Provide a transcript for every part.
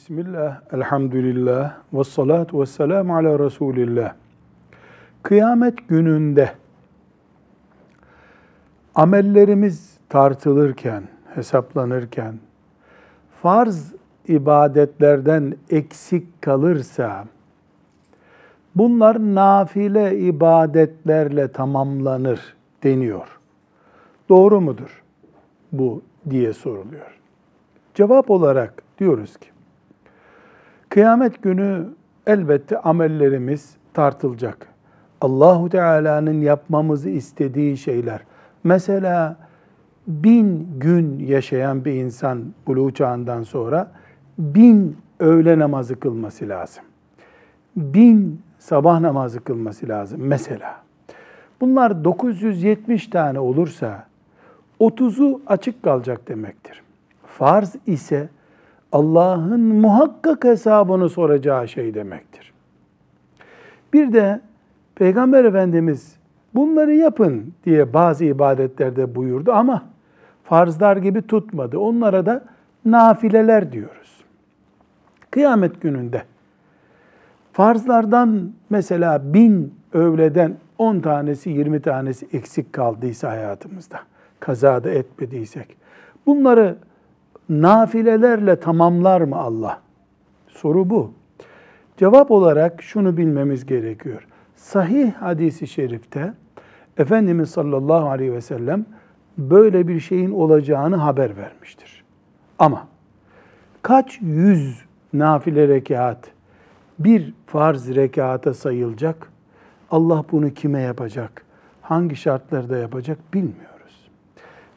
Bismillah, elhamdülillah, ve salatu ve selamu ala Resulillah. Kıyamet gününde amellerimiz tartılırken, hesaplanırken, farz ibadetlerden eksik kalırsa, bunlar nafile ibadetlerle tamamlanır deniyor. Doğru mudur bu diye soruluyor. Cevap olarak diyoruz ki, kıyamet günü elbette amellerimiz tartılacak. Allahu Teala'nın yapmamızı istediği şeyler. Mesela bin gün yaşayan bir insan buluğ çağından sonra bin öğle namazı kılması lazım. Bin sabah namazı kılması lazım mesela. Bunlar 970 tane olursa 30'u açık kalacak demektir. Farz ise Allah'ın muhakkak hesabını soracağı şey demektir. Bir de Peygamber Efendimiz bunları yapın diye bazı ibadetlerde buyurdu ama farzlar gibi tutmadı. Onlara da nafileler diyoruz. Kıyamet gününde farzlardan mesela bin öğleden 10 tanesi 20 tanesi eksik kaldıysa hayatımızda, kazada etmediysek, bunları nafilelerle tamamlar mı Allah? Soru bu. Cevap olarak şunu bilmemiz gerekiyor. Sahih hadisi şerifte Efendimiz sallallahu aleyhi ve sellem böyle bir şeyin olacağını haber vermiştir. Ama kaç yüz nafile rekat bir farz rekata sayılacak? Allah bunu kime yapacak? Hangi şartlarda yapacak bilmiyoruz.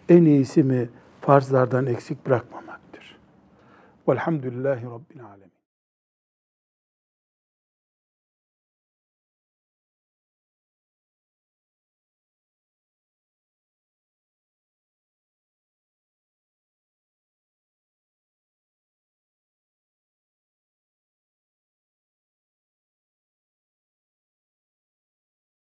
En iyisi mi farzlardan eksik bırakmamaktır. Velhamdülillahi Rabbil Alemin.